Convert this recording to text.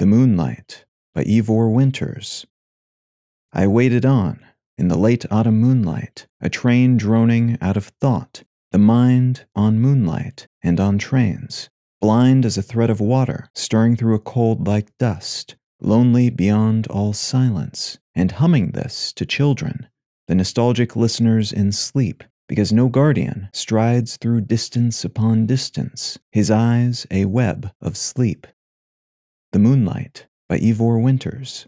The Moonlight by Yvor Winters. I waited on, in the late autumn moonlight, a train droning out of thought, the mind on moonlight and on trains, blind as a thread of water stirring through a cold like dust, lonely beyond all silence, and humming this to children, the nostalgic listeners in sleep, because no guardian strides through distance upon distance, his eyes a web of sleep. Moonlight by Yvor Winters.